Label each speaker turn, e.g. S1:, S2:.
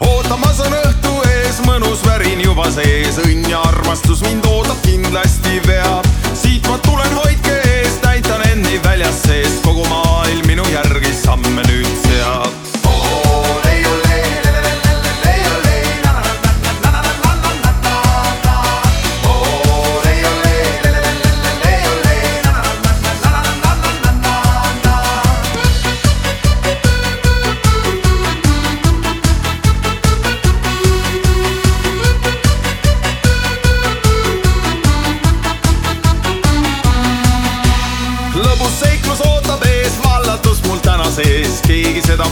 S1: ootamas on õhtu ees mõnus värin juba sees, õnn ja armastus mind seiklus ootab ees, vallatus mul täna sees, keegi seda